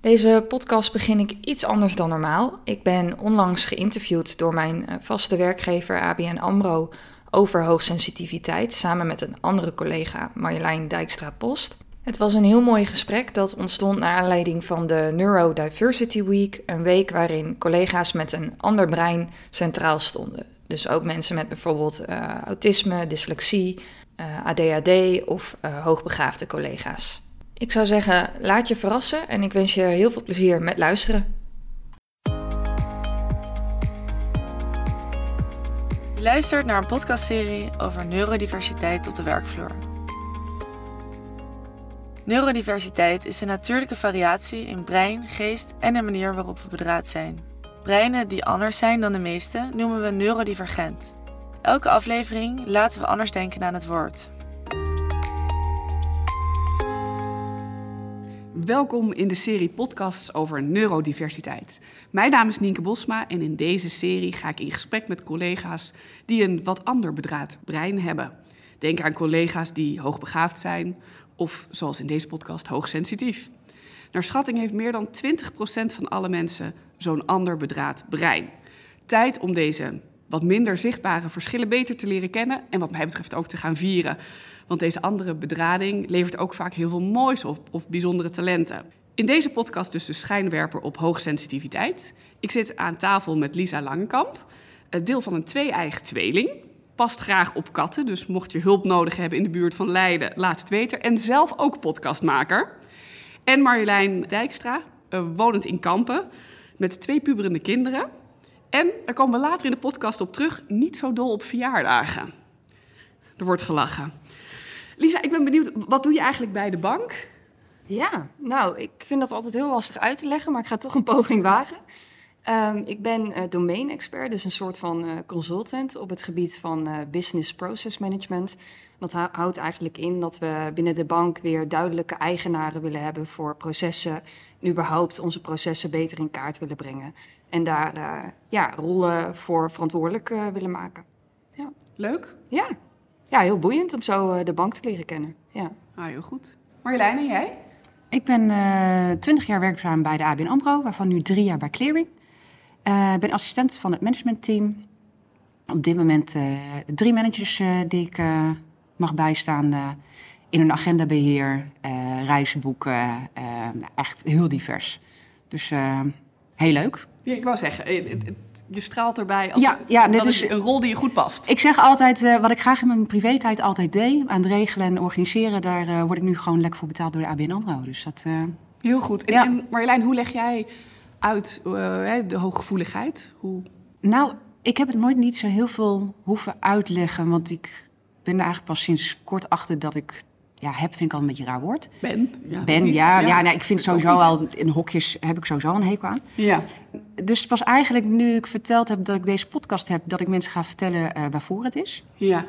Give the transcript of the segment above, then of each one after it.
Deze podcast begin ik iets anders dan normaal. Ik ben onlangs geïnterviewd door mijn eh, vaste werkgever ABN AMRO over hoogsensitiviteit samen met een andere collega Marjolein Dijkstra-Post. Het was een heel mooi gesprek dat ontstond naar aanleiding van de Neurodiversity Week, een week waarin collega's met een ander brein centraal stonden. Dus ook mensen met bijvoorbeeld uh, autisme, dyslexie, uh, ADHD of uh, hoogbegaafde collega's. Ik zou zeggen, laat je verrassen en ik wens je heel veel plezier met luisteren. Je luistert naar een podcastserie over neurodiversiteit op de werkvloer. Neurodiversiteit is een natuurlijke variatie in brein, geest en de manier waarop we bedraad zijn. Breinen die anders zijn dan de meeste noemen we neurodivergent. Elke aflevering laten we anders denken aan het woord. Welkom in de serie podcasts over neurodiversiteit. Mijn naam is Nienke Bosma en in deze serie ga ik in gesprek met collega's die een wat ander bedraad brein hebben. Denk aan collega's die hoogbegaafd zijn of, zoals in deze podcast, hoogsensitief. Naar schatting heeft meer dan 20% van alle mensen zo'n ander bedraad brein. Tijd om deze wat minder zichtbare verschillen beter te leren kennen en wat mij betreft ook te gaan vieren. Want deze andere bedrading levert ook vaak heel veel moois op of bijzondere talenten. In deze podcast dus de schijnwerper op hoogsensitiviteit. Ik zit aan tafel met Lisa Langekamp, deel van een twee-eigen tweeling. Past graag op katten, dus mocht je hulp nodig hebben in de buurt van Leiden, laat het weten. En zelf ook podcastmaker. En Marjolein Dijkstra, wonend in Kampen, met twee puberende kinderen. En daar komen we later in de podcast op terug, niet zo dol op verjaardagen. Er wordt gelachen. Lisa, ik ben benieuwd, wat doe je eigenlijk bij de bank? Ja, nou, ik vind dat altijd heel lastig uit te leggen, maar ik ga toch een poging wagen. Um, ik ben uh, domain-expert, dus een soort van uh, consultant op het gebied van uh, business process management. Dat houdt eigenlijk in dat we binnen de bank weer duidelijke eigenaren willen hebben voor processen. En überhaupt onze processen beter in kaart willen brengen. En daar ja, rollen voor verantwoordelijk willen maken. Ja. Leuk? Ja. ja, heel boeiend om zo de bank te leren kennen. Ja. Ah, heel goed. Marjolein, en jij? Ik ben twintig jaar werkzaam bij de ABN AMRO, waarvan nu drie jaar bij Clearing. Uh, ik ben assistent van het managementteam. Op dit moment uh, drie managers uh, die ik mag bijstaan in een agendabeheer, reizen boeken. echt heel divers. Dus heel leuk. Ja, ik wou zeggen, je straalt erbij. Als ja, ja, dit is een rol die je goed past. Ik zeg altijd, wat ik graag in mijn privé-tijd altijd deed, aan het regelen en organiseren, daar word ik nu gewoon lekker voor betaald door de ABN AMRO. Dus dat... Heel goed. En, ja. en Marjolein, hoe leg jij uit de hooggevoeligheid? Hoe... Nou, ik heb het nooit niet zo heel veel hoeven uitleggen. Want ik ben er eigenlijk pas sinds kort achter dat ik... Ja, heb vind ik al een beetje raar woord. Ben? Ja, ben, ja. ja, ja nou, ik vind sowieso al... In hokjes heb ik sowieso een hekel aan. Ja. Dus pas eigenlijk nu ik verteld heb dat ik deze podcast heb... dat ik mensen ga vertellen uh, waarvoor het is. Ja.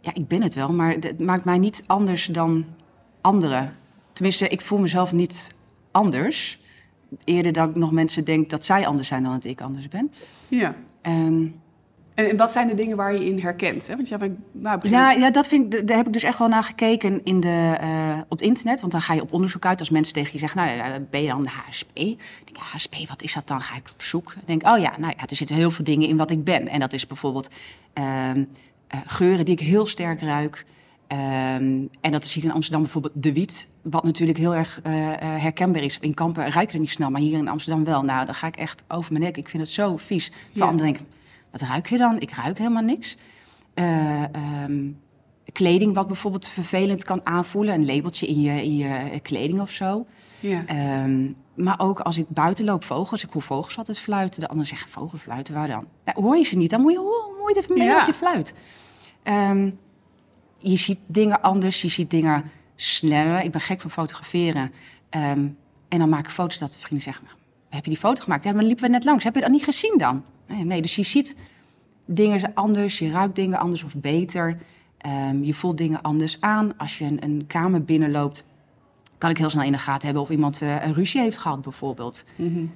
Ja, ik ben het wel, maar het maakt mij niet anders dan anderen. Tenminste, ik voel mezelf niet anders eerder dat ik nog mensen denk dat zij anders zijn dan dat ik anders ben. Ja. En, en, en wat zijn de dingen waar je in herkent? Hè? Want je hebt, nou, ja, ja, dat vind ik, daar heb ik dus echt wel naar gekeken in de, uh, op het internet. Want dan ga je op onderzoek uit als mensen tegen je zeggen... nou, ben je dan de HSP? Ik denk, HSP, wat is dat dan? Ga ik op zoek. Ik denk, oh ja, nou ja, er zitten heel veel dingen in wat ik ben. En dat is bijvoorbeeld uh, uh, geuren die ik heel sterk ruik... Um, en dat is hier in Amsterdam bijvoorbeeld de wiet, wat natuurlijk heel erg uh, herkenbaar is. In Kampen ruik je het niet snel, maar hier in Amsterdam wel. Nou, dan ga ik echt over mijn nek. Ik vind het zo vies. Terwijl ja. anderen denken, wat ruik je dan? Ik ruik helemaal niks. Uh, um, kleding wat bijvoorbeeld vervelend kan aanvoelen. Een labeltje in je, in je kleding of zo. Ja. Um, maar ook als ik buiten loop, vogels. Ik hoor vogels altijd fluiten. De anderen zeggen, vogelfluiten, waar dan? Nou, hoor je ze niet, dan moet je, hoe moet je even mee ja. je fluit. Um, je ziet dingen anders, je ziet dingen sneller. Ik ben gek van fotograferen. Um, en dan maak ik foto's dat de vrienden zeggen... heb je die foto gemaakt? Ja, maar liepen we net langs. Heb je dat niet gezien dan? Nee, nee dus je ziet dingen anders, je ruikt dingen anders of beter. Um, je voelt dingen anders aan. Als je een, een, kamer binnenloopt, kan ik heel snel in de gaten hebben... of iemand uh, een ruzie heeft gehad bijvoorbeeld. Mm -hmm.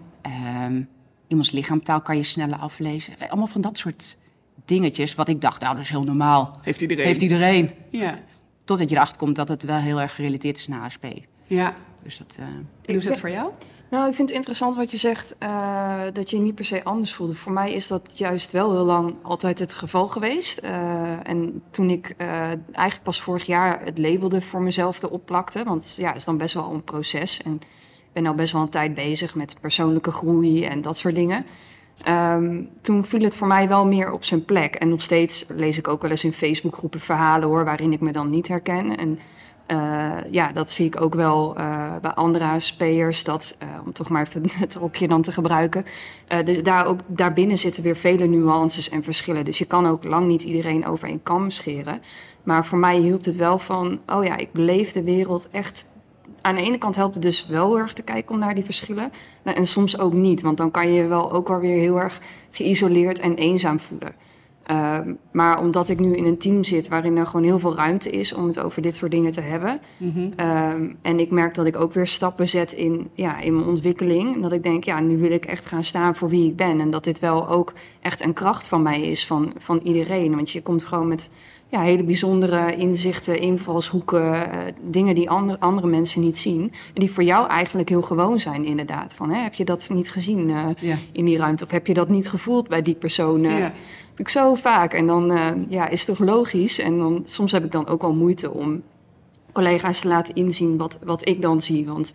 um, iemands lichaamtaal kan je sneller aflezen. Allemaal van dat soort dingetjes, wat ik dacht, nou, dat is heel normaal. Heeft iedereen. Heeft iedereen. Ja. Totdat je erachter komt dat het wel heel erg gerelateerd is naar ASP. Ja. Dus dat, uh... hoe is dat voor jou? Nou, ik vind het interessant wat je zegt, uh, dat je je niet per se anders voelde. Voor mij is dat juist wel heel lang altijd het geval geweest. Uh, en toen ik eigenlijk pas vorig jaar het labelde voor mezelf erop plakte, want ja, het is dan best wel een proces. En ik ben al best wel een tijd bezig met persoonlijke groei en dat soort dingen. Um, toen viel het voor mij wel meer op zijn plek. En nog steeds lees ik ook wel eens in Facebookgroepen verhalen hoor, waarin ik me dan niet herken. En uh, ja, dat zie ik ook wel uh, bij andere HSP'ers. Dat, uh, om toch maar even het ropje dan te gebruiken. dus daar ook, daarbinnen zitten weer vele nuances en verschillen. Dus je kan ook lang niet iedereen over één kam scheren. Maar voor mij hielp het wel van... oh ja, ik beleef de wereld echt... Aan de ene kant helpt het dus wel heel erg te kijken om naar die verschillen. En soms ook niet, want dan kan je je wel ook wel weer heel erg geïsoleerd en eenzaam voelen. Uh, maar omdat ik nu in een team zit waarin er gewoon heel veel ruimte is om het over dit soort dingen te hebben. Mm -hmm. um, en ik merk dat ik ook weer stappen zet in, ja, in mijn ontwikkeling. Dat ik denk, ja, nu wil ik echt gaan staan voor wie ik ben. En dat dit wel ook echt een kracht van mij is, van, van iedereen. Want je komt gewoon met ja, hele bijzondere inzichten, invalshoeken, uh, dingen die andere, andere mensen niet zien. En die voor jou eigenlijk heel gewoon zijn, inderdaad. Van, hè, heb je dat niet gezien ja. in die ruimte? Of heb je dat niet gevoeld bij die persoon? Uh, ja. Ik zo vaak. En dan ja, is het toch logisch. En dan, soms heb ik dan ook wel moeite om collega's te laten inzien wat, wat ik dan zie. Want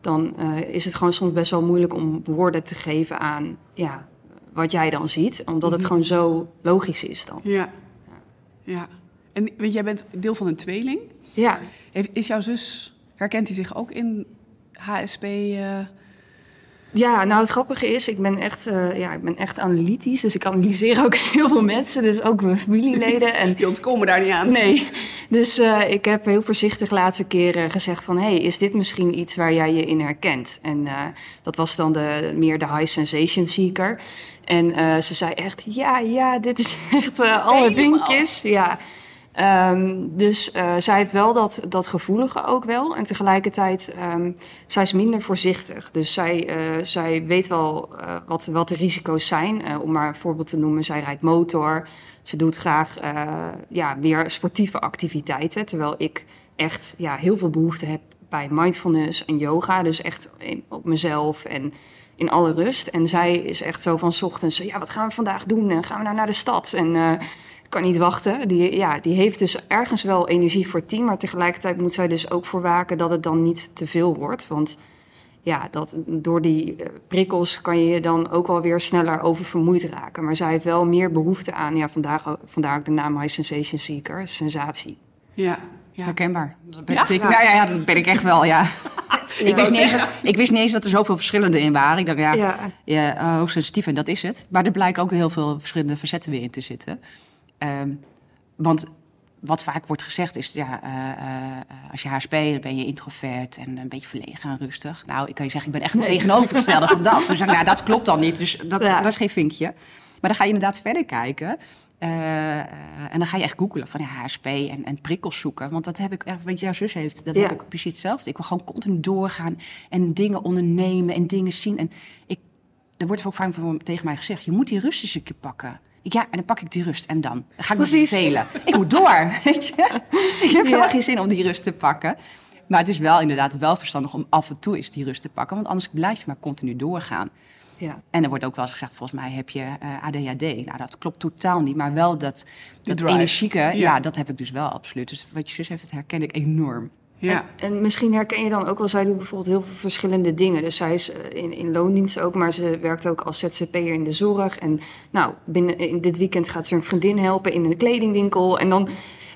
dan is het gewoon soms best wel moeilijk om woorden te geven aan ja, wat jij dan ziet. Omdat het gewoon zo logisch is dan. Ja. Ja, en weet, jij bent deel van een tweeling. Ja. Is jouw zus, herkent hij zich ook in HSP? Uh... Ja, nou het grappige is, ik ben, echt, uh, ja, ik ben echt analytisch. Dus ik analyseer ook heel veel mensen, dus ook mijn familieleden. En... Je ontkomen daar niet aan. Nee, dus uh, ik heb heel voorzichtig laatste keren gezegd van... hey, is dit misschien iets waar jij je in herkent? En dat was dan de, meer de high sensation seeker. En ze zei echt, ja, ja, dit is echt alle vinkjes. Ja. Um, dus uh, zij heeft wel dat, dat gevoelige ook wel. En tegelijkertijd, um, zij is minder voorzichtig. Dus zij, zij weet wel wat, wat de risico's zijn. om maar een voorbeeld te noemen, zij rijdt motor. Ze doet graag ja, meer sportieve activiteiten. Terwijl ik echt ja, heel veel behoefte heb bij mindfulness en yoga. Dus echt op mezelf en in alle rust. En zij is echt zo van ochtends, ja, wat gaan we vandaag doen? En gaan we nou naar de stad? En kan niet wachten. Die, ja, die heeft dus ergens wel energie voor het team, maar tegelijkertijd moet zij dus ook voor waken dat het dan niet te veel wordt. Want ja, dat, door die prikkels kan je je dan ook wel weer sneller oververmoeid raken. Maar zij heeft wel meer behoefte aan, ja, vandaag, vandaar ook de naam High Sensation Seeker, sensatie. Ja, ja. herkenbaar. Dat ben, ja? Ik, ja, ja, dat ben ik echt wel, ja. ik, wist niet eens dat, ik wist niet eens dat er zoveel verschillende in waren. Ik dacht, ja, ja. ja uh, hoogsensitief en dat is het. Maar er blijken ook heel veel verschillende facetten weer in te zitten. Um, want wat vaak wordt gezegd is, ja, uh, uh, als je HSP, dan ben je introvert en een beetje verlegen en rustig. Nou, ik kan je zeggen, ik ben echt het nee. tegenovergestelde van dat. Dus nou, dat klopt dan niet, dus dat, ja. dat is geen vinkje. Maar dan ga je inderdaad verder kijken. Uh, en dan ga je echt googelen van ja, HSP en, en prikkels zoeken. Want dat heb ik, wat jouw zus heeft, dat ja. heb ik precies hetzelfde. Ik wil gewoon continu doorgaan en dingen ondernemen en dingen zien. En ik, er wordt ook vaak tegen mij gezegd, je moet die rust eens een keer pakken. Ja, en dan pak ik die rust en dan, ga ik me vervelen. Ik moet door, weet je. Ik heb helemaal geen zin om die rust te pakken. Maar het is wel inderdaad wel verstandig om af en toe eens die rust te pakken. Want anders blijf je maar continu doorgaan. Ja. En er wordt ook wel eens gezegd, volgens mij heb je uh, ADHD. Nou, dat klopt totaal niet. Maar wel dat, dat energieke, ja. ja. dat heb ik dus wel absoluut. Dus wat je zus heeft, dat herken ik enorm. Ja. En, en, misschien herken je dan ook wel, zij doet bijvoorbeeld heel veel verschillende dingen. Dus zij is in, in loondienst ook, maar ze werkt ook als ZZP'er in de zorg. En nou, binnen in dit weekend gaat ze een vriendin helpen in een kledingwinkel. En dan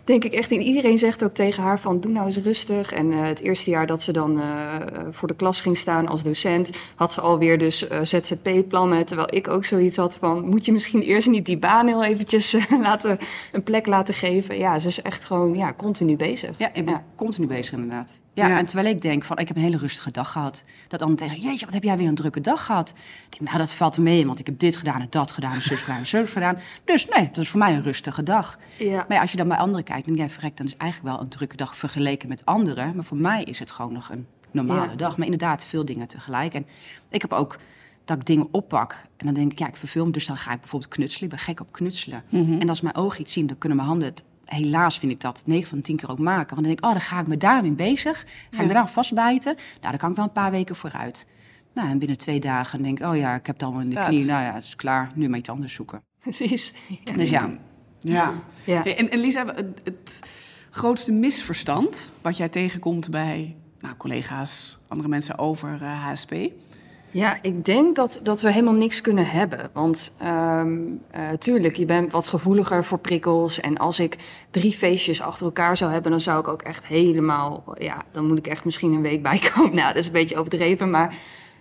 denk ik echt, en iedereen zegt ook tegen haar van doe nou eens rustig. En uh, het eerste jaar dat ze dan uh, voor de klas ging staan als docent, had ze alweer dus uh, ZZP-plannen. Terwijl ik ook zoiets had van, moet je misschien eerst niet die baan heel eventjes laten, een plek laten geven. Ja, ze is echt gewoon ja, continu bezig. Ja, ik ben ja. continu bezig inderdaad. Ja, ja, en terwijl ik denk van, ik heb een hele rustige dag gehad. Dat dan tegen, jeetje, wat heb jij weer een drukke dag gehad? Ik denk, nou, dat valt mee, want ik heb dit gedaan en dat gedaan en zus gedaan en zus gedaan. Dus nee, dat is voor mij een rustige dag. Ja. Maar ja, als je dan bij anderen kijkt, dan denk jij, verrekt, dan is eigenlijk wel een drukke dag vergeleken met anderen. Maar voor mij is het gewoon nog een normale dag. Maar inderdaad, veel dingen tegelijk. En ik heb ook dat ik dingen oppak en dan denk ik, ja, ik verveel me. Dus dan ga ik bijvoorbeeld knutselen. Ik ben gek op knutselen. Mm -hmm. En als mijn ogen iets zien, dan kunnen mijn handen het helaas vind ik dat 9 van de 10 keer ook maken. Want dan denk ik, oh, dan ga ik me daarin bezig. Ga ik me daar vastbijten. Nou, dan kan ik wel een paar weken vooruit. Nou, en binnen twee dagen denk ik, oh ja, ik heb het allemaal in de knie. Nou ja, het is klaar. Nu maar iets anders zoeken. Precies. Dus ja, Ja. Ja. Hey, En, en Lisa, het, het grootste misverstand wat jij tegenkomt bij nou, collega's, andere mensen over eh, HSP? Ja, ik denk dat, dat we helemaal niks kunnen hebben. Want eh, tuurlijk, je bent wat gevoeliger voor prikkels. En als ik drie feestjes achter elkaar zou hebben, dan zou ik ook echt helemaal... Ja, dan moet ik echt misschien een week bijkomen. Nou, dat is een beetje overdreven, maar...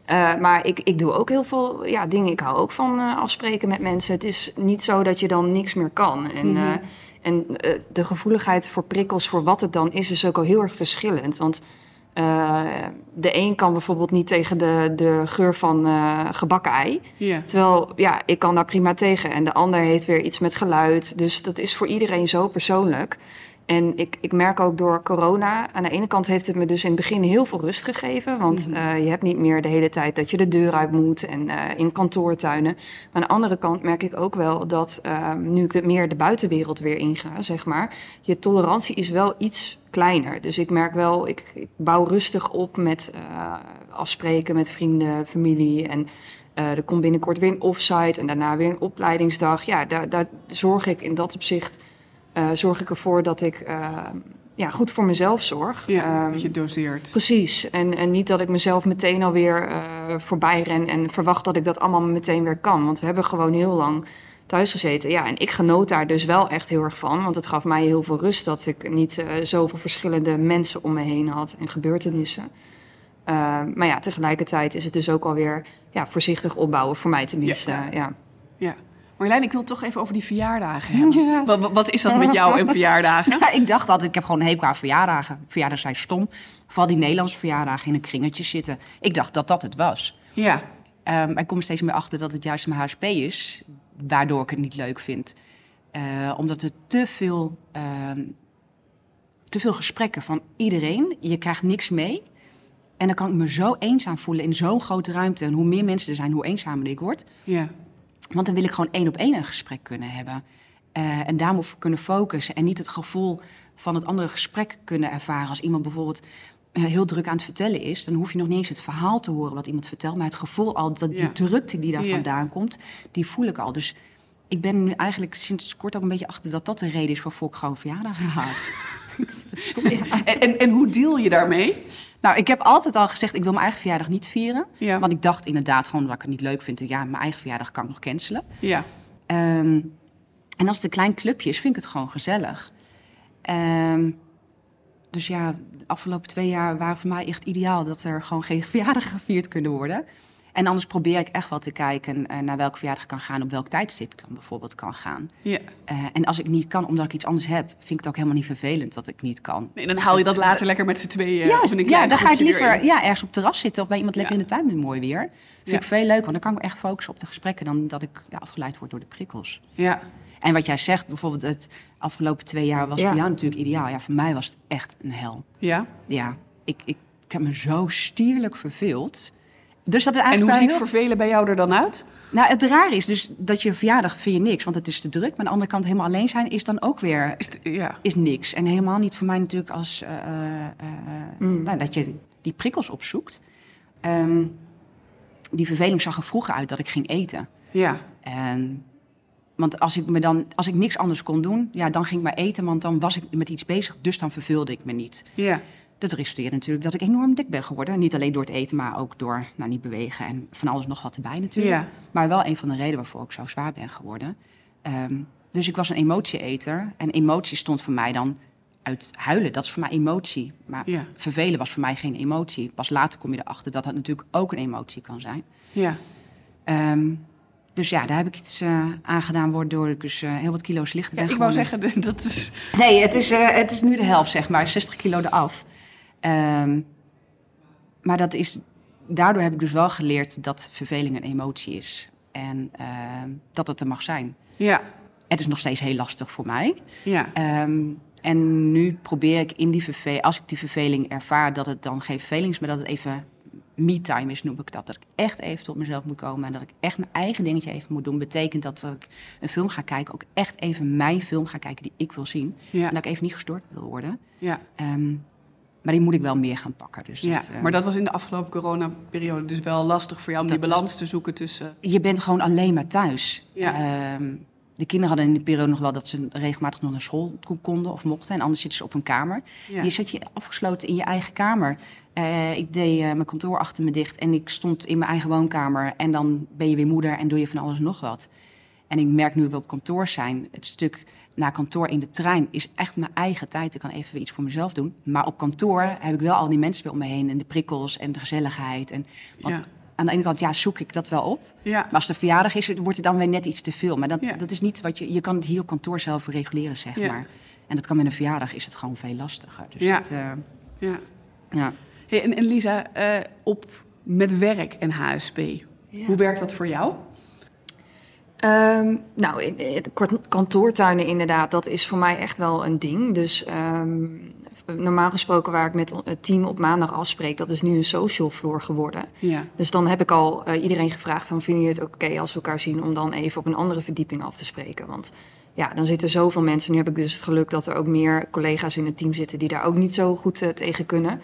eh, maar ik, ik doe ook heel veel ja, dingen. Ik hou ook van eh, afspreken met mensen. Het is niet zo dat je dan niks meer kan. En, eh, en de gevoeligheid voor prikkels, voor wat het dan is, is ook al heel erg verschillend. Want eh, de een kan bijvoorbeeld niet tegen de, de geur van eh, gebakken ei. Terwijl, ja, ik kan daar prima tegen. En de ander heeft weer iets met geluid. Dus dat is voor iedereen zo persoonlijk. En ik, ik merk ook door corona, aan de ene kant heeft het me dus in het begin heel veel rust gegeven. Want eh, je hebt niet meer de hele tijd dat je de deur uit moet en eh, in kantoortuinen. Maar aan de andere kant merk ik ook wel dat eh, nu ik meer de buitenwereld weer inga, zeg maar, je tolerantie is wel iets kleiner. Dus ik merk wel, ik, ik bouw rustig op met eh, afspreken met vrienden, familie en... er komt binnenkort weer een offsite en daarna weer een opleidingsdag. Ja, daar, daar zorg ik in dat opzicht eh, zorg ik ervoor dat ik eh, ja, goed voor mezelf zorg. Ja, Ehm, dat je doseert. Precies. En, en niet dat ik mezelf meteen alweer eh voorbij ren en verwacht dat ik dat allemaal meteen weer kan. Want we hebben gewoon heel lang thuis gezeten. Ja, en ik genoot daar dus wel echt heel erg van. Want het gaf mij heel veel rust dat ik niet zoveel verschillende mensen om me heen had en gebeurtenissen. Eh, maar ja, tegelijkertijd is het dus ook alweer ja, voorzichtig opbouwen, voor mij tenminste. Ja. Ja. Ja. Marjolein, ik wil het toch even over die verjaardagen hebben. Wat, wat- wat is dat met jou en verjaardagen? Ja, ik dacht altijd, ik heb gewoon een hekel aan verjaardagen. Verjaardagen zijn stom. Vooral die Nederlandse verjaardagen in een kringetje zitten. Ik dacht dat dat het was. Ja, Ehm, maar ik kom steeds meer achter dat het juist mijn HSP is, waardoor ik het niet leuk vind. Eh, omdat er te veel, ehm, te veel gesprekken van iedereen, je krijgt niks mee. En dan kan ik me zo eenzaam voelen in zo'n grote ruimte. En hoe meer mensen er zijn, hoe eenzamer ik word. ja. Want dan wil ik gewoon één op één een gesprek kunnen hebben. Eh, en daarop kunnen focussen. En niet het gevoel van het andere gesprek kunnen ervaren. Als iemand bijvoorbeeld eh, heel druk aan het vertellen is, dan hoef je nog niet eens het verhaal te horen wat iemand vertelt. Maar het gevoel al, dat die Ja. drukte die daar Ja. vandaan komt, die voel ik al. Dus ik ben nu eigenlijk sinds kort ook een beetje achter dat dat de reden is waarvoor ik gewoon verjaardag. En, en, en hoe deal je daarmee? nou, ik heb altijd al gezegd, ik wil mijn eigen verjaardag niet vieren. Ja. Want ik dacht inderdaad gewoon dat ik het niet leuk vind. Ja, mijn eigen verjaardag kan ik nog cancelen. Ja, Ehm, en als het een klein clubje is, vind ik het gewoon gezellig. Ehm, dus ja, de afgelopen twee jaar waren voor mij echt ideaal dat er gewoon geen verjaardagen gevierd kunnen worden. En anders probeer ik echt wel te kijken eh, naar welke verjaardag ik kan gaan, op welk tijdstip ik dan bijvoorbeeld kan gaan. ja. Eh, en als ik niet kan, omdat ik iets anders heb, vind ik het ook helemaal niet vervelend dat ik niet kan. Nee, dan haal je dat later lekker met z'n tweeën. Ja, of in een ja, klein dan ga ik liever erin. ja, ergens op het terras zitten of bij iemand lekker Ja. in de tuin met mooi weer. Vind Ja. ik veel leuk, want dan kan ik me echt focussen op de gesprekken dan dat ik ja, afgeleid word door de prikkels. Ja, En wat jij zegt, bijvoorbeeld het afgelopen twee jaar was Ja. voor jou natuurlijk ideaal. Ja, voor mij was het echt een hel. ja. Ja, ik, ik, ik heb me zo stierlijk verveeld. Dus dat is En hoe ziet heel- vervelen bij jou er dan uit? Nou, het raar is dus dat je verjaardag vind je niks, want het is te druk. Maar aan de andere kant helemaal alleen zijn is dan ook weer Is ja. is niks. En helemaal niet voor mij natuurlijk als eh, eh, eh, nou, dat je die prikkels opzoekt. Ehm, die verveling zag er vroeger uit dat ik ging eten. Ja, En, want als ik, me dan, als ik niks anders kon doen, ja, dan ging ik maar eten, want dan was ik met iets bezig, dus dan verveelde ik me niet. ja. Dat resulteerde natuurlijk dat ik enorm dik ben geworden. Niet alleen door het eten, maar ook door nou, niet bewegen en van alles nog wat erbij natuurlijk. Ja. Maar wel een van de redenen waarvoor ik zo zwaar ben geworden. Ehm, dus ik was een emotieeter. En emotie stond voor mij dan uit huilen. Dat is voor mij emotie. Maar Ja. vervelen was voor mij geen emotie. Pas later kom je erachter dat dat natuurlijk ook een emotie kan zijn. Ja, Ehm, dus ja, daar heb ik iets eh aan gedaan, waardoor ik dus eh, heel wat kilo's lichter ja ben ik wou geworden. zeggen, dat is... Nee, het is, eh, het is nu de helft, zeg maar. 60 kilo eraf. Ehm, maar dat is, daardoor heb ik dus wel geleerd dat verveling een emotie is. En ehm, dat het er mag zijn. Ja, Het is nog steeds heel lastig voor mij. ja. Ehm, en nu probeer ik in die verveling, als ik die verveling ervaar, dat het dan geen verveling is, maar dat het even me-time is, noem ik dat. Dat ik echt even tot mezelf moet komen en dat ik echt mijn eigen dingetje even moet doen. Betekent dat, dat ik een film ga kijken, ook echt even mijn film ga kijken die ik wil zien. Ja. En dat ik even niet gestoord wil worden. Ja. Maar die moet ik wel meer gaan pakken. Dus ja. dat, eh, Maar dat was in de afgelopen coronaperiode dus wel lastig voor jou om die balans te zoeken tussen. je bent gewoon alleen maar thuis. Ja. Ehm, de kinderen hadden in de periode nog wel dat ze regelmatig nog naar school ko- konden of mochten. En anders zitten ze op hun kamer. Ja. Je zat je afgesloten in je eigen kamer. Eh, ik deed eh, mijn kantoor achter me dicht en ik stond in mijn eigen woonkamer. En dan ben je weer moeder en doe je van alles nog wat. En ik merk nu we op kantoor zijn, het stuk naar kantoor in de trein is echt mijn eigen tijd. Ik kan even weer iets voor mezelf doen. Maar op kantoor heb ik wel al die mensen weer om me heen en de prikkels en de gezelligheid. En, want Ja. aan de ene kant, ja, zoek ik dat wel op. Ja. Maar als de verjaardag is, wordt het dan weer net iets te veel. Maar dat, Ja. dat is niet wat je... Je kan het hier op kantoor zelf reguleren, zeg maar. En dat kan met een verjaardag, is het gewoon veel lastiger. Dus Ja. het, eh, ja. ja. Hey, en, en Lisa, eh, op met werk en HSP. Hoe werkt dat voor jou? Ehm, nou, kantoortuinen inderdaad, dat is voor mij echt wel een ding. Dus ehm, normaal gesproken waar ik met het team op maandag afspreek, dat is nu een social floor geworden. Ja. Dus dan heb ik al eh, iedereen gevraagd van, vinden jullie het ook oké als we elkaar zien om dan even op een andere verdieping af te spreken? Want ja, dan zitten zoveel mensen. Nu heb ik dus het geluk dat er ook meer collega's in het team zitten die daar ook niet zo goed eh, tegen kunnen.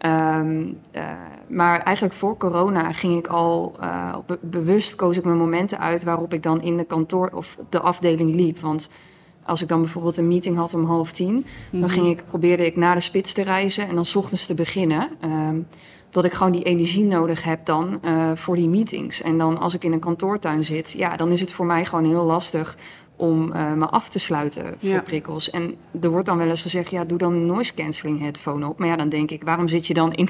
Ehm, eh, maar eigenlijk voor corona ging ik al eh, bewust koos ik mijn momenten uit waarop ik dan in de kantoor of op de afdeling liep. Want als ik dan bijvoorbeeld een meeting had om half tien, dan ging ik, probeerde ik naar de spits te reizen en dan 's ochtends te beginnen. Ehm, dat ik gewoon die energie nodig heb dan eh, voor die meetings. En dan als ik in een kantoortuin zit, ja, dan is het voor mij gewoon heel lastig om eh, me af te sluiten voor Ja. prikkels. En er wordt dan wel eens gezegd, ja, doe dan een noise cancelling headphone op. Maar ja, dan denk ik, waarom zit je dan in,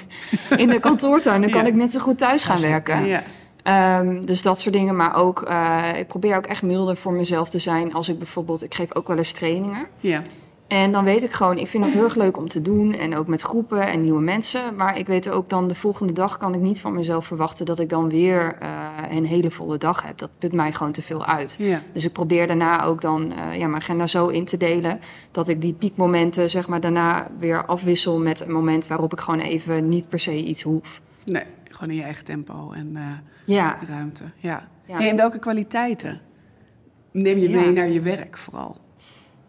in de kantoortuin? Dan kan Ja. ik net zo goed thuis gaan werken. Ja. Ehm, dus dat soort dingen. Maar ook, eh, ik probeer ook echt milder voor mezelf te zijn. Als ik bijvoorbeeld, ik geef ook wel eens trainingen. Ja. En dan weet ik gewoon, ik vind het heel erg leuk om te doen. En ook met groepen en nieuwe mensen. Maar ik weet ook dan, de volgende dag kan ik niet van mezelf verwachten dat ik dan weer eh, een hele volle dag heb. Dat put mij gewoon te veel uit. Ja. Dus ik probeer daarna ook dan eh, ja, mijn agenda zo in te delen. Dat ik die piekmomenten, zeg maar, daarna weer afwissel met een moment waarop ik gewoon even niet per se iets hoef. Nee, gewoon in je eigen tempo en eh, Ja, ruimte. Ja. Ja. Hey, en welke kwaliteiten neem je mee naar je werk vooral?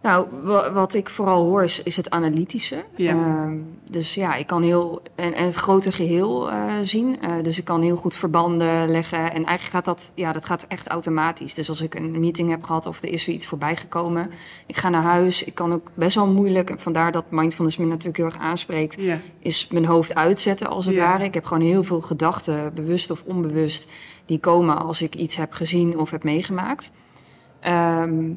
Nou, wa- wat ik vooral hoor is, is het analytische. Ja. Ehm, dus ja, ik kan heel en, en het grote geheel eh, zien. Eh, dus ik kan heel goed verbanden leggen. En eigenlijk gaat dat, ja, dat gaat echt automatisch. Dus als ik een meeting heb gehad of er is er iets voorbij gekomen, ik ga naar huis. Ik kan ook best wel moeilijk, en vandaar dat mindfulness me natuurlijk heel erg aanspreekt, Ja. is mijn hoofd uitzetten als het Ja. ware. Ik heb gewoon heel veel gedachten, bewust of onbewust, die komen als ik iets heb gezien of heb meegemaakt. Ehm,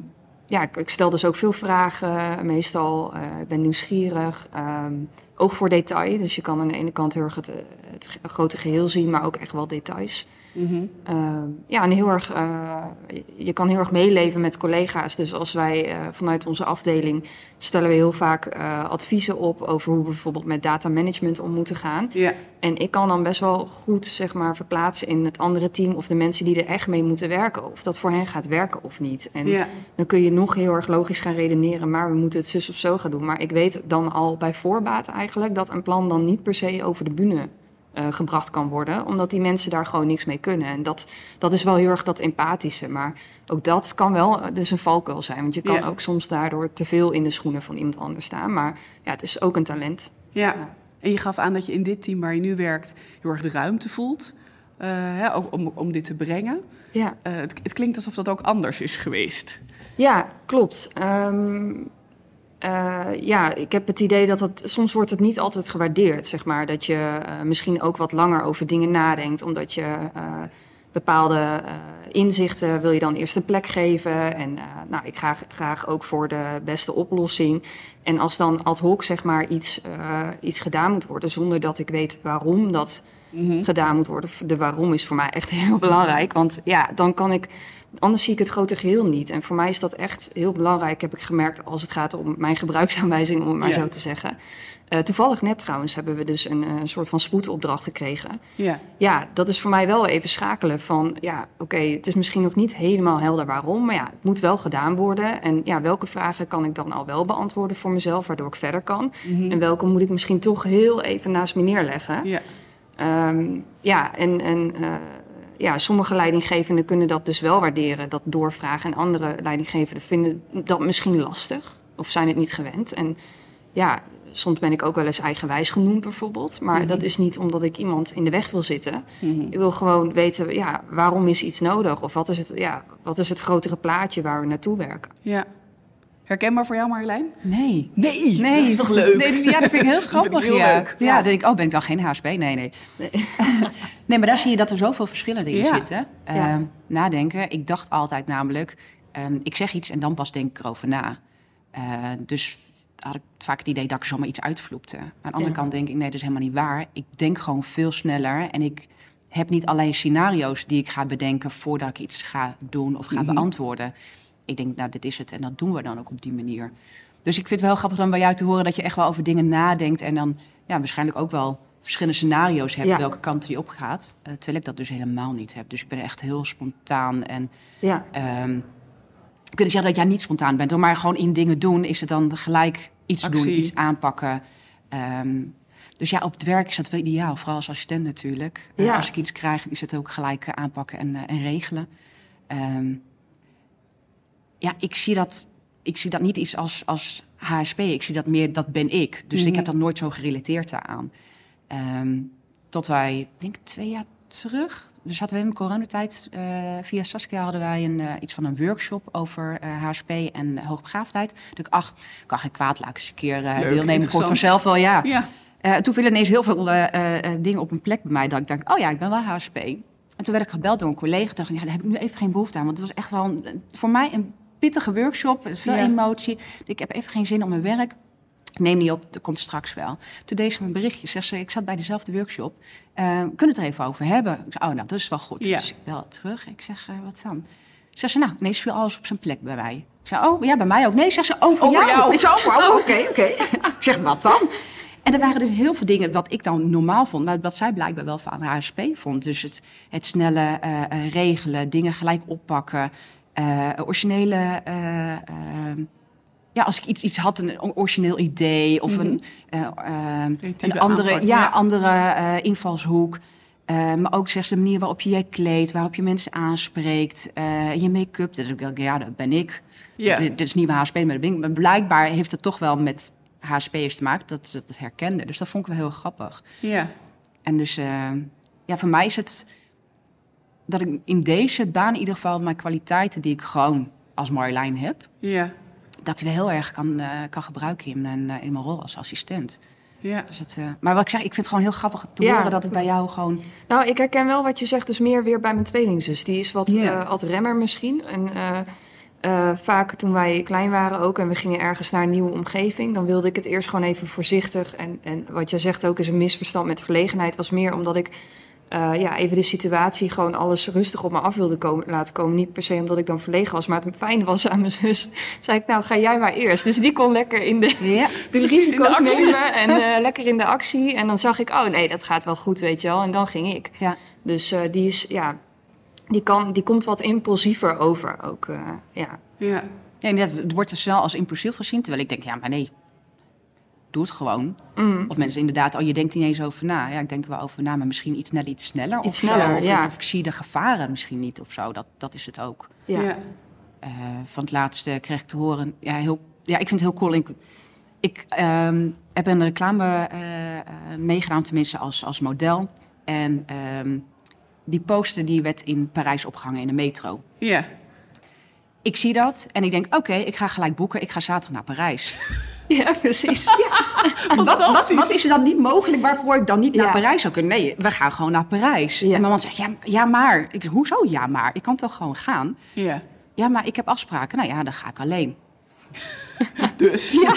ja, ik, stel dus ook veel vragen, meestal. eh, ik ben nieuwsgierig. ehm, oog voor detail. Dus je kan aan de ene kant heel erg het, eh, het grote geheel zien, maar ook echt wel details. Mhm. Ehm, ja, en heel erg, eh, je- kan heel erg meeleven met collega's. Dus als wij eh, vanuit onze afdeling stellen we heel vaak adviezen op over hoe we bijvoorbeeld met data management om moeten gaan. En ik kan dan best wel goed zeg maar, verplaatsen in het andere team of de mensen die er echt mee moeten werken. Of dat voor hen gaat werken of niet. En dan kun je nog heel erg logisch gaan redeneren, maar we moeten het zus of zo gaan doen. Maar ik weet dan al bij voorbaat eigenlijk dat een plan dan niet per se over de bühne eh, gebracht kan worden, omdat die mensen daar gewoon niks mee kunnen. En dat, dat is wel heel erg dat empathische, maar ook dat kan wel eh, dus een valkuil zijn. Want je kan Ja. ook soms daardoor te veel in de schoenen van iemand anders staan. Maar ja, het is ook een talent. Ja. Ja. En je gaf aan dat je in dit team waar je nu werkt heel erg de ruimte voelt. eh, hè, ook om, om dit te brengen. Ja. Het, het klinkt alsof dat ook anders is geweest. Ja, klopt. Ehm, eh, ja, ik heb het idee dat het soms wordt het niet altijd gewaardeerd, zeg maar. Dat je eh, misschien ook wat langer over dingen nadenkt, omdat je eh, bepaalde inzichten wil je dan eerst een plek geven. En nou, ik ga graag ook voor de beste oplossing. En als dan ad hoc zeg maar iets, iets gedaan moet worden, zonder dat ik weet waarom dat gedaan moet worden. De waarom is voor mij echt heel belangrijk. Want ja, dan kan ik. Anders zie ik het grote geheel niet. En voor mij is dat echt heel belangrijk, heb ik gemerkt, als het gaat om mijn gebruiksaanwijzing, om het maar Ja. zo te zeggen. Eh, toevallig net trouwens hebben we dus een, eh, soort van spoedopdracht gekregen. Ja. Ja, dat is voor mij wel even schakelen van, ja, oké, het is misschien nog niet helemaal helder waarom, maar ja, het moet wel gedaan worden. En ja, welke vragen kan ik dan al wel beantwoorden voor mezelf, waardoor ik verder kan? En welke moet ik misschien toch heel even naast me neerleggen? Ja. Ehm, ja, en, en eh, ja, sommige leidinggevenden kunnen dat dus wel waarderen, dat doorvragen. En andere leidinggevenden vinden dat misschien lastig of zijn het niet gewend. En ja, soms ben ik ook wel eens eigenwijs genoemd bijvoorbeeld. Maar Mhm. dat is niet omdat ik iemand in de weg wil zitten. Mhm. Ik wil gewoon weten, ja, waarom is iets nodig? Of wat is het, ja, wat is het grotere plaatje waar we naartoe werken? Ja. Herkenbaar voor jou, Marjolein? Nee. Nee, Nee, dat is toch leuk? Nee, ja, dat vind ik heel Dat vind ik grappig. heel ja. leuk. Ja, dan denk ik, oh, ben ik dan geen HSP? Nee, nee. Nee, maar daar zie je dat er zoveel verschillen in Ja. zitten. Ehm, nadenken. Ik dacht altijd namelijk, ehm, ik zeg iets en dan pas denk ik erover na. Eh, dus had ik vaak het idee dat ik zomaar iets uitvloepte. Aan de andere kant denk ik, nee, dat is helemaal niet waar. Ik denk gewoon veel sneller en ik heb niet alleen scenario's die ik ga bedenken voordat ik iets ga doen of ga Mhm. beantwoorden. Ik denk, nou, dit is het en dat doen we dan ook op die manier. Dus ik vind het wel grappig dan bij jou te horen dat je echt wel over dingen nadenkt en dan ja, waarschijnlijk ook wel verschillende scenario's hebt Ja. welke kant die op gaat. Eh, terwijl ik dat dus helemaal niet heb. Dus ik ben echt heel spontaan en Ja, ehm ik kan niet zeggen dat jij niet spontaan bent, maar gewoon in dingen doen is het dan gelijk iets Actie. doen, iets aanpakken. Ehm, dus ja, op het werk is dat wel ideaal, vooral als assistent natuurlijk. Eh, Ja. als ik iets krijg, is het ook gelijk eh, aanpakken en, eh, en regelen. Ehm, ja, ik zie dat, ik zie dat niet iets als, als HSP. Ik zie dat meer, dat ben ik. Dus ik Mhm. heb dat nooit zo gerelateerd daaraan. Ehm, tot wij, ik denk twee jaar terug, we zaten we in de coronatijd. eh, via Saskia hadden wij een, eh, iets van een workshop over eh, HSP en hoogbegaafdheid. Dus ik, ach, kan geen kwaad, laat ik eens een keer eh deelnemen. Ik hoor vanzelf wel, ja. Ja. Eh, toen vielen ineens heel veel eh, eh, eh, dingen op een plek bij mij. Dat ik dacht, oh ja, ik ben wel HSP. En toen werd ik gebeld door een collega. Dacht ik, ja, daar heb ik nu even geen behoefte aan. Want het was echt wel een- voor mij een pittige workshop. Is veel Ja. emotie. Ik heb even geen zin om mijn werk. Ik Neem niet op, dat komt straks wel. Toen deed ze me een berichtje. Zegt ze, ik zat bij dezelfde workshop. Eh, kunnen we het er even over hebben? Ik zei, oh, nou, dat is wel goed. Ja. Dus ik bel terug. Ik zeg, eh, wat dan? Zegt ze, nou, ineens viel alles op zijn plek bij mij. Ik zei, oh, ja, bij mij ook. Nee, zegt ze, over, Over jou. Ik zei, oh, oké, oké. Ik zeg, wat dan? En er waren dus heel veel dingen wat ik dan normaal vond, maar wat zij blijkbaar wel van HSP vond. Dus het, het snelle eh, regelen, dingen gelijk oppakken, eh, originele. eh, eh, ja, als ik iets, iets had, een origineel idee of een, eh, eh, Creatieve een andere, aanpak, ja, ja. andere invalshoek. Maar ook zelfs de manier waarop je je kleedt, waarop je mensen aanspreekt, je make-up. Dat ik ja, dat ben ik. Ja. Dit, dit is niet mijn HSP, maar dat ben ik. Maar blijkbaar heeft het toch wel met HSP'ers te maken, dat ze het herkenden. Dus dat vond ik wel heel grappig. Ja. En dus, ja, voor mij is het dat ik in deze baan in ieder geval mijn kwaliteiten die ik gewoon als Marjolein heb, Ja. dat ik die heel erg kan, eh, kan gebruiken in mijn, eh, in mijn rol als assistent. Ja. Dus het, eh, maar wat ik zeg, ik vind het gewoon heel grappig te Ja. horen dat het bij jou gewoon... Nou, ik herken wel wat je zegt, dus meer weer bij mijn tweelingzus. Die is wat, wat remmer misschien. En vaak toen wij klein waren ook en we gingen ergens naar een nieuwe omgeving... dan wilde ik het eerst gewoon even voorzichtig. En, en wat je zegt ook is een misverstand met verlegenheid... was meer omdat ik eh, ja, even de situatie gewoon alles rustig op me af wilde komen, laten komen. Niet per se omdat ik dan verlegen was, maar het fijne was aan mijn zus. zei ik, nou ga jij maar eerst. Dus die kon lekker in de, Ja, de in de risico's nemen en eh, lekker in de actie. En dan zag ik, oh nee, dat gaat wel goed, weet je wel. En dan ging ik. ja. Dus eh, die is, ja, die, kan, die komt wat impulsiever over ook. ja. Ja. ja inderdaad, het wordt er snel als impulsief gezien, terwijl ik denk, ja, maar nee, doe het gewoon. Mm. Of mensen inderdaad, oh, je denkt niet eens over na. Ja, ik denk er wel over na, maar misschien iets net iets sneller. Iets of zo. sneller, of, ja. Of ik zie de gevaren misschien niet of zo. Dat, dat is het ook. Ja. Ja. Eh, van het laatste kreeg ik te horen. Ja, heel, ja ik vind het heel cool. Ik, ik ehm, heb een reclame eh, eh, meegedaan, tenminste als, als model. En ehm, die poster die werd in Parijs opgehangen in de metro. Ja. Ik zie dat en ik denk, oké, ik ga gelijk boeken. Ik ga zaterdag naar Parijs. ja, precies. wat, wat, wat is er dan niet mogelijk waarvoor ik dan niet naar Ja. Parijs zou kunnen? Nee, we gaan gewoon naar Parijs. Ja. En mijn man zegt, ja, ja maar. Ik zeg, hoezo ja maar? Ik kan toch gewoon gaan? Ja. Ja, maar ik heb afspraken. Nou ja, dan ga ik alleen. Dus. Ja.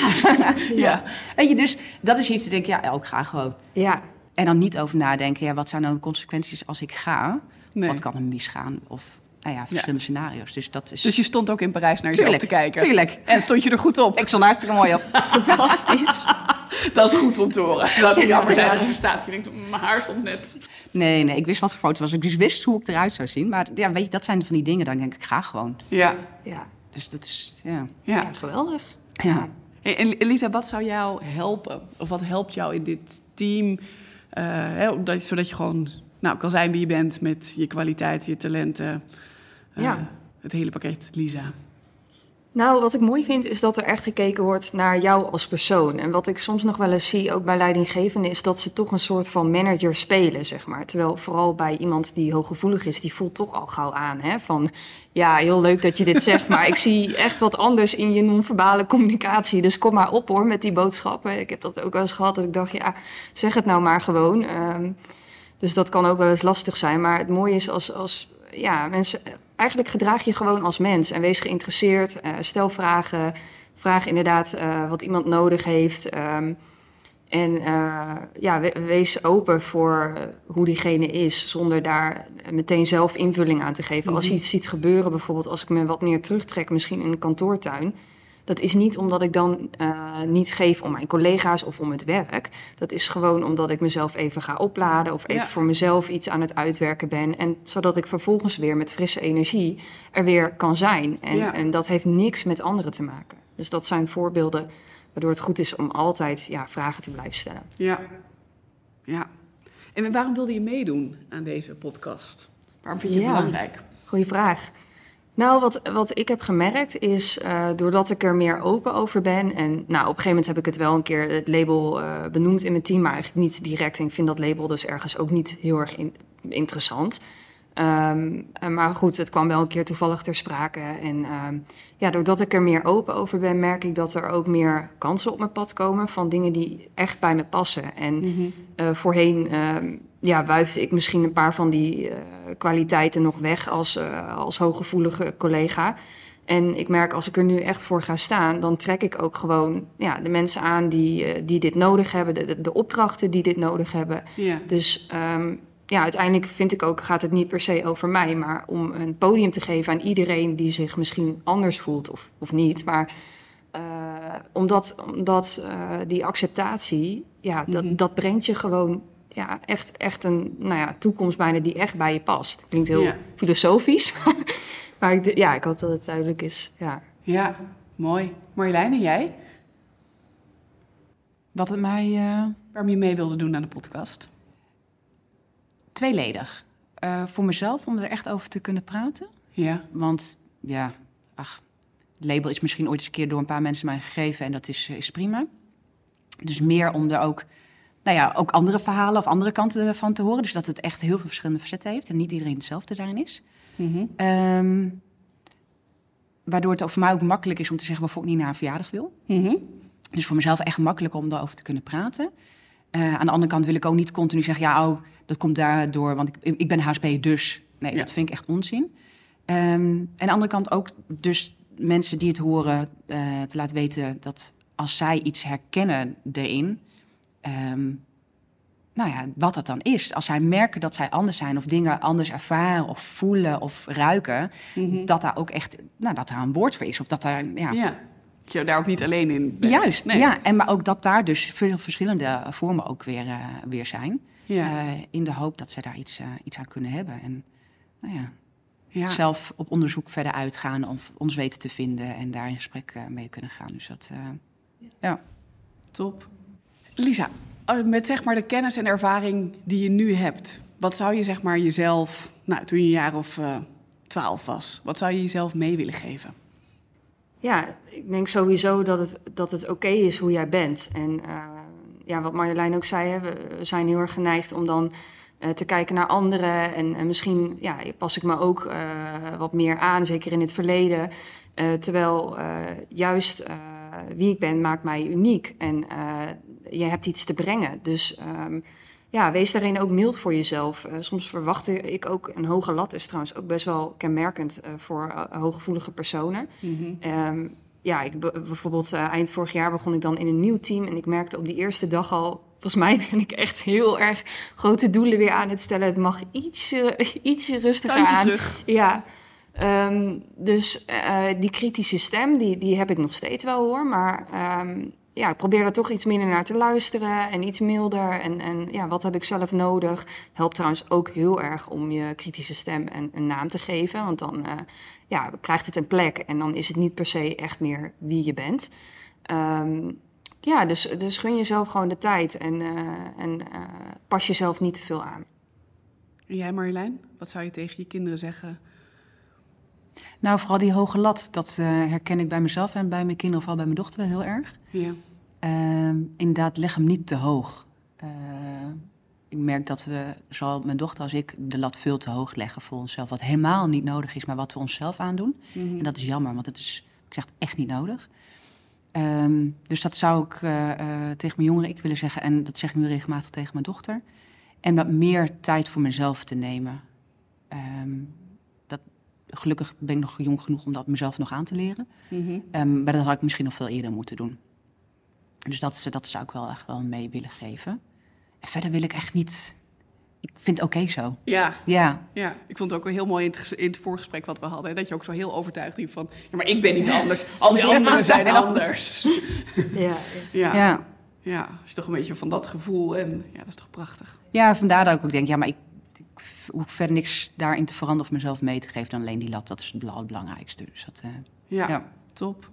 Ja. Weet je, dus dat is iets, ik denk, ja, ik ga gewoon. Ja, En dan niet over nadenken, ja, wat zijn nou de consequenties als ik ga? Nee. Wat kan er misgaan? Of, nou ja, verschillende scenario's. Dus dat is... Dus je stond ook in Parijs naar jezelf Tuurlijk, te kijken. tuurlijk. En stond je er goed op. ik stond hartstikke mooi op. fantastisch. Dat is goed om te horen. Zou het jammer zijn als je staat en je denkt, mijn haar stond net. Nee, nee, ik wist wat voor foto was. Ik dus wist hoe ik eruit zou zien. Maar ja, weet je, dat zijn van die dingen, dan denk ik, ga gewoon. Ja. Ja, Dus dat is, ja. Ja. ja geweldig. ja. Hey, en Elisa, wat zou jou helpen? Of wat helpt jou in dit team Eh, hè, dat- zodat je gewoon nou, kan zijn wie je bent met je kwaliteiten, je talenten. Eh, Ja. Het hele pakket, Lisa. Nou, wat ik mooi vind is dat er echt gekeken wordt naar jou als persoon. En wat ik soms nog wel eens zie, ook bij leidinggevenden, is dat ze toch een soort van manager spelen, zeg maar. Terwijl vooral bij iemand die hooggevoelig is, die voelt toch al gauw aan, hè, van ja, heel leuk dat je dit zegt, maar ik zie echt wat anders in je non-verbale communicatie. Dus kom maar op hoor met die boodschappen. Ik heb dat ook wel eens gehad dat ik dacht, ja, zeg het nou maar gewoon. Ehm, dus dat kan ook wel eens lastig zijn. Maar het mooie is als, als ja, mensen. Eigenlijk gedraag je gewoon als mens en wees geïnteresseerd. eh, stel vragen. Vraag inderdaad eh, wat iemand nodig heeft. ehm, en eh, ja, we- wees open voor hoe diegene is, zonder daar meteen zelf invulling aan te geven. Als je iets ziet gebeuren, bijvoorbeeld als ik me wat meer terugtrek, misschien in een kantoortuin. Dat is niet omdat ik dan eh, niet geef om mijn collega's of om het werk. Dat is gewoon omdat ik mezelf even ga opladen of even Ja. voor mezelf iets aan het uitwerken ben. En zodat ik vervolgens weer met frisse energie er weer kan zijn. En, Ja. en dat heeft niks met anderen te maken. Dus dat zijn voorbeelden waardoor het goed is om altijd ja, vragen te blijven stellen. Ja. ja. En waarom wilde je meedoen aan deze podcast? Waarom vind je het Ja. belangrijk? Goeie vraag. Nou, wat, wat ik heb gemerkt is, eh, doordat ik er meer open over ben... en nou, op een gegeven moment heb ik het wel een keer het label eh, benoemd in mijn team... maar eigenlijk niet direct. En ik vind dat label dus ergens ook niet heel erg in- interessant. Ehm, eh, maar goed, het kwam wel een keer toevallig ter sprake. En ehm, ja, doordat ik er meer open over ben, merk ik dat er ook meer kansen op mijn pad komen... van dingen die echt bij me passen. En eh, voorheen ehm, ja, wuifde ik misschien een paar van die eh, kwaliteiten nog weg als, eh, als hooggevoelige collega. En ik merk als ik er nu echt voor ga staan, dan trek ik ook gewoon ja, de mensen aan die, eh, die dit nodig hebben, de, de, opdrachten die dit nodig hebben. Ja. Dus ehm, ja, uiteindelijk vind ik ook, gaat het niet per se over mij, maar om een podium te geven aan iedereen die zich misschien anders voelt of, of niet. Maar omdat, omdat die acceptatie, ja, dat, Mhm. dat brengt je gewoon ja, echt, echt een nou ja, toekomst bijna die echt bij je past. Klinkt heel Ja. filosofisch, maar ik, ja, ik hoop dat het duidelijk is. Ja. Ja, mooi. Marjolein, en jij? Wat het mij eh, Waarom je mee wilde doen aan de podcast? tweeledig. Eh, voor mezelf, om er echt over te kunnen praten. Ja. Want ja, ach, het label is misschien ooit eens een keer door een paar mensen mij gegeven en dat is, eh, is prima. Dus meer om er ook, nou ja, ook andere verhalen of andere kanten van te horen. Dus dat het echt heel veel verschillende facetten heeft en niet iedereen hetzelfde daarin is. Mhm. Ehm, waardoor het voor mij ook makkelijk is om te zeggen waarvoor ik niet naar een verjaardag wil. Mhm. Dus voor mezelf echt makkelijk om daarover te kunnen praten. Eh, aan de andere kant wil ik ook niet continu zeggen, ja, oh, dat komt daardoor, want ik, ik ben HSP dus. Nee, Ja. dat vind ik echt onzin. Ehm, en aan de andere kant ook dus mensen die het horen eh, te laten weten dat als zij iets herkennen erin, ehm, nou ja, wat dat dan is. Als zij merken dat zij anders zijn of dingen anders ervaren of voelen of ruiken, Mhm. dat daar ook echt, nou, dat daar een woord voor is of dat daar, ja, Ja. Dat je daar ook niet alleen in bent. Juist, Nee. ja. En maar ook dat daar dus veel verschillende vormen ook weer, eh, weer zijn. Ja. Eh, in de hoop dat ze daar iets, eh, iets aan kunnen hebben. En nou ja, ja. zelf op onderzoek verder uitgaan of ons weten te vinden en daar in gesprek mee kunnen gaan. Dus dat, ja. Top. Lisa, eh, met zeg maar de kennis en ervaring die je nu hebt, wat zou je zeg maar jezelf, nou, toen je een jaar of eh, twaalf was, wat zou je jezelf mee willen geven? Ja, ik denk sowieso dat het, dat het oké is hoe jij bent. En eh, ja, wat Marjolein ook zei, we zijn heel erg geneigd om dan te kijken naar anderen. En, en misschien ja, pas ik me ook wat meer aan, zeker in het verleden. Terwijl juist wie ik ben maakt mij uniek. En je hebt iets te brengen. Dus ehm, ja, wees daarin ook mild voor jezelf. Eh, soms verwacht ik ook, een hoge lat is trouwens ook best wel kenmerkend eh, voor eh, hooggevoelige personen. Ehm, ja, ik, be- bijvoorbeeld eind vorig jaar begon ik dan in een nieuw team. En ik merkte op die eerste dag al, volgens mij ben ik echt heel erg grote doelen weer aan het stellen. Het mag ietsje, ietsje rustiger Tuintje aan. terug. Ja, Ehm, dus die kritische stem, die, die heb ik nog steeds wel hoor. Maar ja, ik probeer er toch iets minder naar te luisteren en iets milder. En, en ja, wat heb ik zelf nodig? Helpt trouwens ook heel erg om je kritische stem een, een naam te geven. Want dan eh, ja, krijgt het een plek en dan is het niet per se echt meer wie je bent. Ehm, Ja, dus, dus gun jezelf gewoon de tijd en, eh, en eh, pas jezelf niet te veel aan. En jij Marjolein, wat zou je tegen je kinderen zeggen? Nou, vooral die hoge lat, dat eh, herken ik bij mezelf en bij mijn kinderen, vooral bij mijn dochter wel heel erg. Ja. Ehm, inderdaad, leg hem niet te hoog. Eh, ik merk dat we, zowel mijn dochter als ik, de lat veel te hoog leggen voor onszelf. Wat helemaal niet nodig is, maar wat we onszelf aandoen. Mhm. En dat is jammer, want het is, ik zeg het echt niet nodig. Ehm, dus dat zou ik eh, eh, tegen mijn jongeren ik willen zeggen. En dat zeg ik nu regelmatig tegen mijn dochter. En wat meer tijd voor mezelf te nemen. Ehm, dat, gelukkig ben ik nog jong genoeg om dat mezelf nog aan te leren. Ehm, maar dat had ik misschien nog veel eerder moeten doen. Dus dat, dat zou ik wel echt wel mee willen geven. En verder wil ik echt niet... Ik vind het oké zo. Ja, Ja, ja, ik vond het ook wel heel mooi in het, in het voorgesprek wat we hadden. Dat je ook zo heel overtuigd liep van... Ja, maar ik ben niet anders. Al die anderen zijn anders. Ja, Ja, ja. ja. ja. is toch een beetje van dat gevoel. En ja, dat is toch prachtig. ja, vandaar dat ik ook denk... Ja, maar ik, ik hoef verder niks daarin te veranderen of mezelf mee te geven dan alleen die lat. Dat is het belangrijkste. Dus dat, eh, Ja, Ja. top.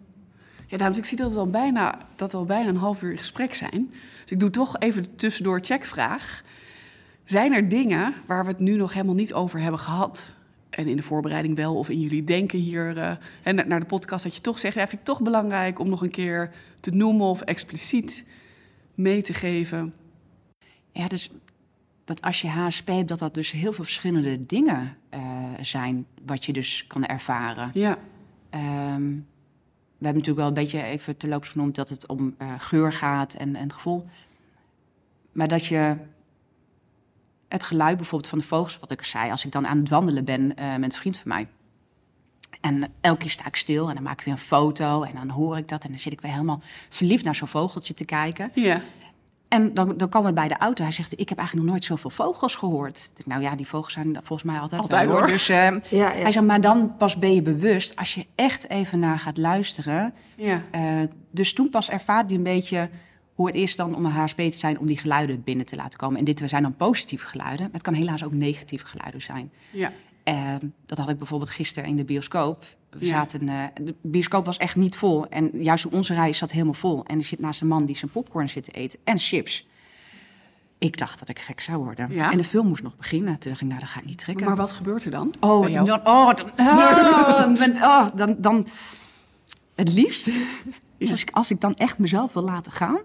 Ja, dames, ik zie dat, het al bijna, dat we al bijna een half uur in gesprek zijn. Dus ik doe toch even de tussendoor checkvraag. Zijn er dingen waar we het nu nog helemaal niet over hebben gehad? En in de voorbereiding wel, of in jullie denken hier eh, hè, na- naar de podcast, dat je toch zegt: ja, vind ik toch belangrijk om nog een keer te noemen of expliciet mee te geven. ja, dus dat als je HSP hebt, dat dat dus heel veel verschillende dingen eh, zijn... wat je dus kan ervaren. Ja, Ehm, we hebben natuurlijk wel een beetje even terloops genoemd dat het om eh, geur gaat en, en gevoel. Maar dat je het geluid bijvoorbeeld van de vogels, wat ik zei, als ik dan aan het wandelen ben eh, met een vriend van mij. En elke keer sta ik stil en dan maak ik weer een foto en dan hoor ik dat. En dan zit ik weer helemaal verliefd naar zo'n vogeltje te kijken. ja, En dan, dan komen we bij de auto. Hij zegt, ik heb eigenlijk nog nooit zoveel vogels gehoord. Ik denk, nou ja, die vogels zijn volgens mij altijd, Altijd, hoor. Dus, eh, ja, ja. Hij zegt, maar dan pas ben je bewust als je echt even naar gaat luisteren. ja, Eh, dus toen pas ervaart hij een beetje hoe het is dan om een HSP te zijn... om die geluiden binnen te laten komen. En dit zijn dan positieve geluiden. Maar het kan helaas ook negatieve geluiden zijn. ja, Eh, dat had ik bijvoorbeeld gisteren in de bioscoop. We Ja. zaten, eh, de bioscoop was echt niet vol. En juist onze rij zat helemaal vol. En er zit naast een man die zijn popcorn zit te eten en chips. Ik dacht dat ik gek zou worden. Ja? En de film moest nog beginnen. Toen dacht ik, nou, dat ga ik niet trekken. Maar wat gebeurt er dan? Oh, dan, oh, dan, oh, oh, dan, dan het liefst, als, ik, als ik dan echt mezelf wil laten gaan,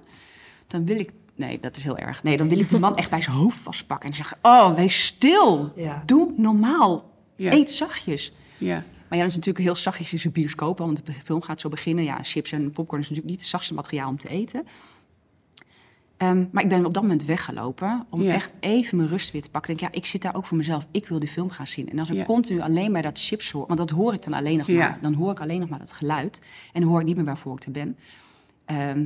dan wil ik, nee, dat is heel erg. Nee, dan wil ik die man echt bij zijn hoofd vastpakken en zeggen, oh, wees stil, Ja. doe normaal, Ja. eet zachtjes. Ja, Maar ja, dat is natuurlijk heel zachtjes in zijn bioscoop, want de film gaat zo beginnen. Ja, chips en popcorn is natuurlijk niet het zachtste materiaal om te eten. Ehm, maar ik ben op dat moment weggelopen om Ja. echt even mijn rust weer te pakken. Ik denk, ja, ik zit daar ook voor mezelf. Ik wil die film gaan zien. En als ik Ja. continu alleen maar dat chips hoor, want dat hoor ik dan alleen nog Ja. maar. Dan hoor ik alleen nog maar dat geluid en hoor ik niet meer waarvoor ik er ben. Ehm,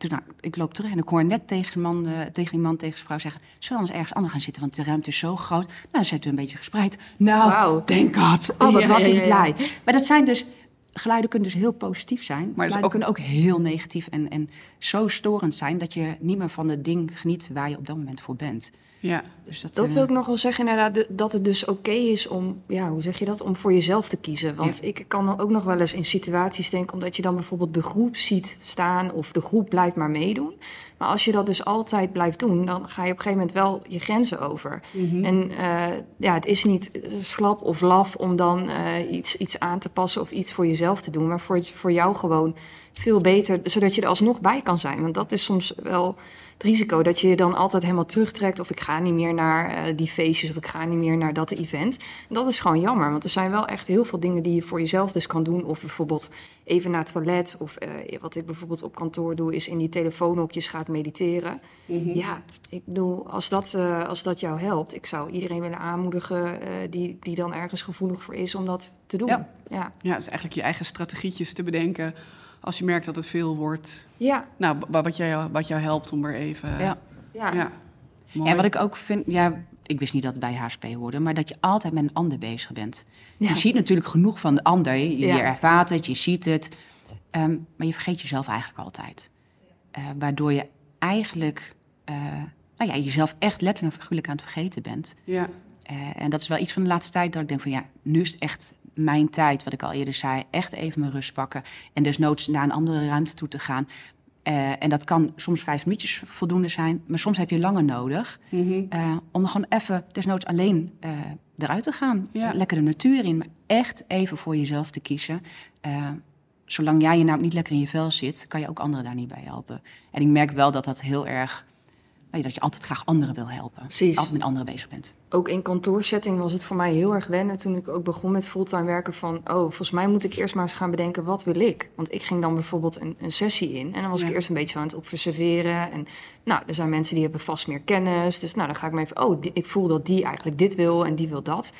toen, nou, ik loop terug en ik hoor net tegen, de man, eh, tegen die man, tegen zijn vrouw zeggen... zullen we anders ergens anders gaan zitten, want de ruimte is zo groot. Nou, dan zijn we een beetje gespreid. Nou, Wauw. thank God. Oh, wat Ja, was ik ja, ja. blij. Maar dat zijn dus... Geluiden kunnen dus heel positief zijn. Maar dus geluiden ook- kunnen ook heel negatief en, en zo storend zijn... dat je niet meer van het ding geniet waar je op dat moment voor bent. Ja, Dus dat, Dat eh, wil ik nog wel zeggen, inderdaad, dat het dus oké is om, ja, hoe zeg je dat, om voor jezelf te kiezen. Want ik kan dan ook nog wel eens in situaties denken, omdat je dan bijvoorbeeld de groep ziet staan of de groep blijft maar meedoen. Maar als je dat dus altijd blijft doen, dan ga je op een gegeven moment wel je grenzen over. En eh, ja, het is niet eh, slap of laf om dan eh, iets, iets aan te passen of iets voor jezelf te doen, maar voor, voor jou gewoon veel beter, zodat je er alsnog bij kan zijn. Want dat is soms wel het risico dat je je dan altijd helemaal terugtrekt. Of ik ga niet meer naar eh, die feestjes of ik ga niet meer naar dat event. En dat is gewoon jammer, want er zijn wel echt heel veel dingen die je voor jezelf dus kan doen. Of bijvoorbeeld even naar het toilet. Of eh, wat ik bijvoorbeeld op kantoor doe, is in die telefoonhokjes gaat mediteren. Ja, ik bedoel, als dat, eh, als dat jou helpt, ik zou iedereen willen aanmoedigen die, die dan ergens gevoelig voor is om dat te doen. Ja. ja. ja, dus eigenlijk je eigen strategietjes te bedenken als je merkt dat het veel wordt. ja. Nou, wa- wat, jij, wat jou helpt om er even... Ja. ja. ja. Mooi. En wat ik ook vind, ja, ik wist niet dat het bij HSP hoorde, maar dat je altijd met een ander bezig bent. Ja. Je ziet natuurlijk genoeg van de ander. Je, ervaart het, je ziet het. Ehm, maar je vergeet jezelf eigenlijk altijd. Eh, waardoor je eigenlijk eh, nou ja, jezelf echt letterlijk en figuurlijk aan het vergeten bent. Ja, Eh, en dat is wel iets van de laatste tijd dat ik denk van ja, nu is het echt mijn tijd, wat ik al eerder zei, echt even mijn rust pakken. En desnoods naar een andere ruimte toe te gaan. Eh, en dat kan soms vijf minuutjes voldoende zijn, maar soms heb je langer nodig. eh, om er gewoon even, desnoods alleen eh, eruit te gaan. Ja. Lekker de natuur in, maar echt even voor jezelf te kiezen. Zolang jij je nou niet lekker in je vel zit, kan je ook anderen daar niet bij helpen. En ik merk wel dat dat heel erg, ja, dat je altijd graag anderen wil helpen. Precies. Altijd met anderen bezig bent. Ook in kantoorsetting was het voor mij heel erg wennen toen ik ook begon met fulltime werken van, oh, volgens mij moet ik eerst maar eens gaan bedenken, wat wil ik? Want ik ging dan bijvoorbeeld een, een sessie in en dan was Ja. ik eerst een beetje aan het observeren. En nou, er zijn mensen die hebben vast meer kennis, dus nou, dan ga ik me even, oh, die- ik voel dat die eigenlijk dit wil en die wil dat.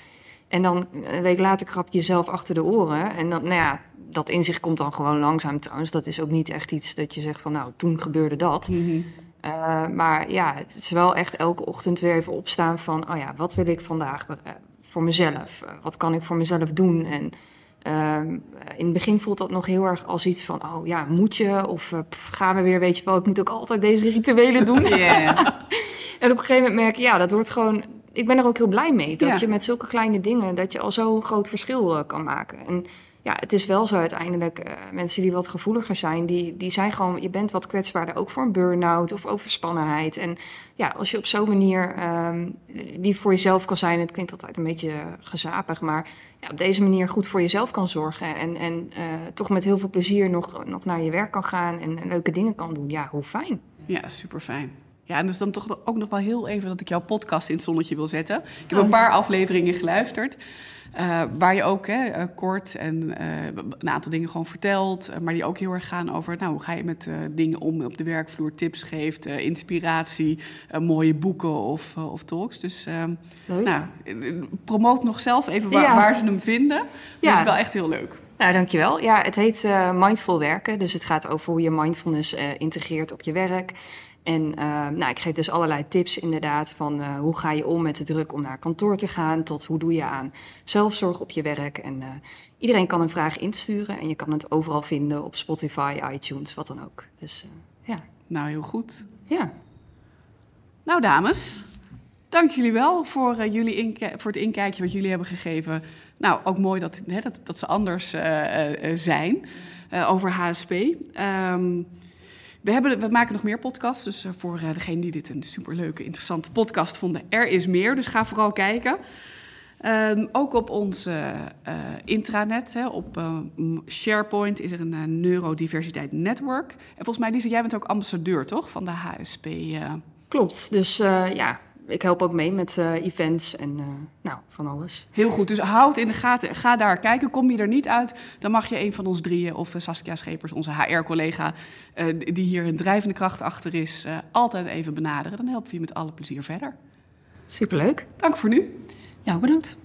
En dan een week later krap je jezelf achter de oren. En dan, nou ja, dat inzicht komt dan gewoon langzaam trouwens. Dat is ook niet echt iets dat je zegt van, nou, toen gebeurde dat. Uh, maar ja, het is wel echt elke ochtend weer even opstaan van... oh ja, wat wil ik vandaag uh, voor mezelf? Uh, wat kan ik voor mezelf doen? En uh, in het begin voelt dat nog heel erg als iets van... oh ja, moet je? Of uh, pff, gaan we weer, weet je wel... ik moet ook altijd deze rituelen doen. Yeah. en op een gegeven moment merk je, ja, dat wordt gewoon... ik ben er ook heel blij mee. Dat Ja. je met zulke kleine dingen... dat je al zo'n groot verschil uh, kan maken. En ja, het is wel zo uiteindelijk, uh, mensen die wat gevoeliger zijn, die, die zijn gewoon, je bent wat kwetsbaarder ook voor een burn-out of overspannenheid. En ja, als je op zo'n manier um, lief voor jezelf kan zijn, het klinkt altijd een beetje gezapig, maar ja, op deze manier goed voor jezelf kan zorgen en, en uh, toch met heel veel plezier nog, nog naar je werk kan gaan en, en leuke dingen kan doen, ja, hoe fijn. Ja, super fijn. Ja, en dus dan toch ook nog wel heel even dat ik jouw podcast in het zonnetje wil zetten. Ik heb een paar afleveringen geluisterd. Uh, waar je ook hè, uh, kort en uh, een aantal dingen gewoon vertelt. maar die ook heel erg gaan over nou, hoe ga je met dingen om op de werkvloer. Tips geeft, inspiratie, mooie boeken of, of talks. Dus nou, promoot nog zelf even waar, ja. waar ze hem vinden. Ja. Dat is wel echt heel leuk. Nou, dankjewel. Ja, het heet Mindful Werken. Dus het gaat over hoe je mindfulness integreert op je werk. En uh, nou, ik geef dus allerlei tips inderdaad van uh, hoe ga je om met de druk om naar kantoor te gaan... tot hoe doe je aan zelfzorg op je werk. En uh, iedereen kan een vraag insturen en je kan het overal vinden op Spotify, iTunes, wat dan ook. Dus ja. Nou, heel goed. Ja. Nou, dames, dank jullie wel voor, jullie voor het inkijkje wat jullie hebben gegeven. Nou, ook mooi dat, hè, dat, dat ze anders zijn over HSP. Um, we, hebben, we maken nog meer podcasts. Dus uh, voor uh, degenen die dit een superleuke, interessante podcast vonden, er is meer. Dus ga vooral kijken. Um, ook op ons uh, intranet, hè, op SharePoint, is er een neurodiversiteit network. En volgens mij, Lisa, jij bent ook ambassadeur, toch? Van de HSP. Klopt. Dus ja, ik help ook mee met uh, events en uh, nou, van alles. Heel goed, dus houd in de gaten. Ga daar kijken. Kom je er niet uit, dan mag je een van ons drieën... of uh, Saskia Schepers, onze HR-collega... die hier een drijvende kracht achter is, altijd even benaderen. Dan helpen we je met alle plezier verder. Superleuk. Dank voor nu. Ja, bedankt.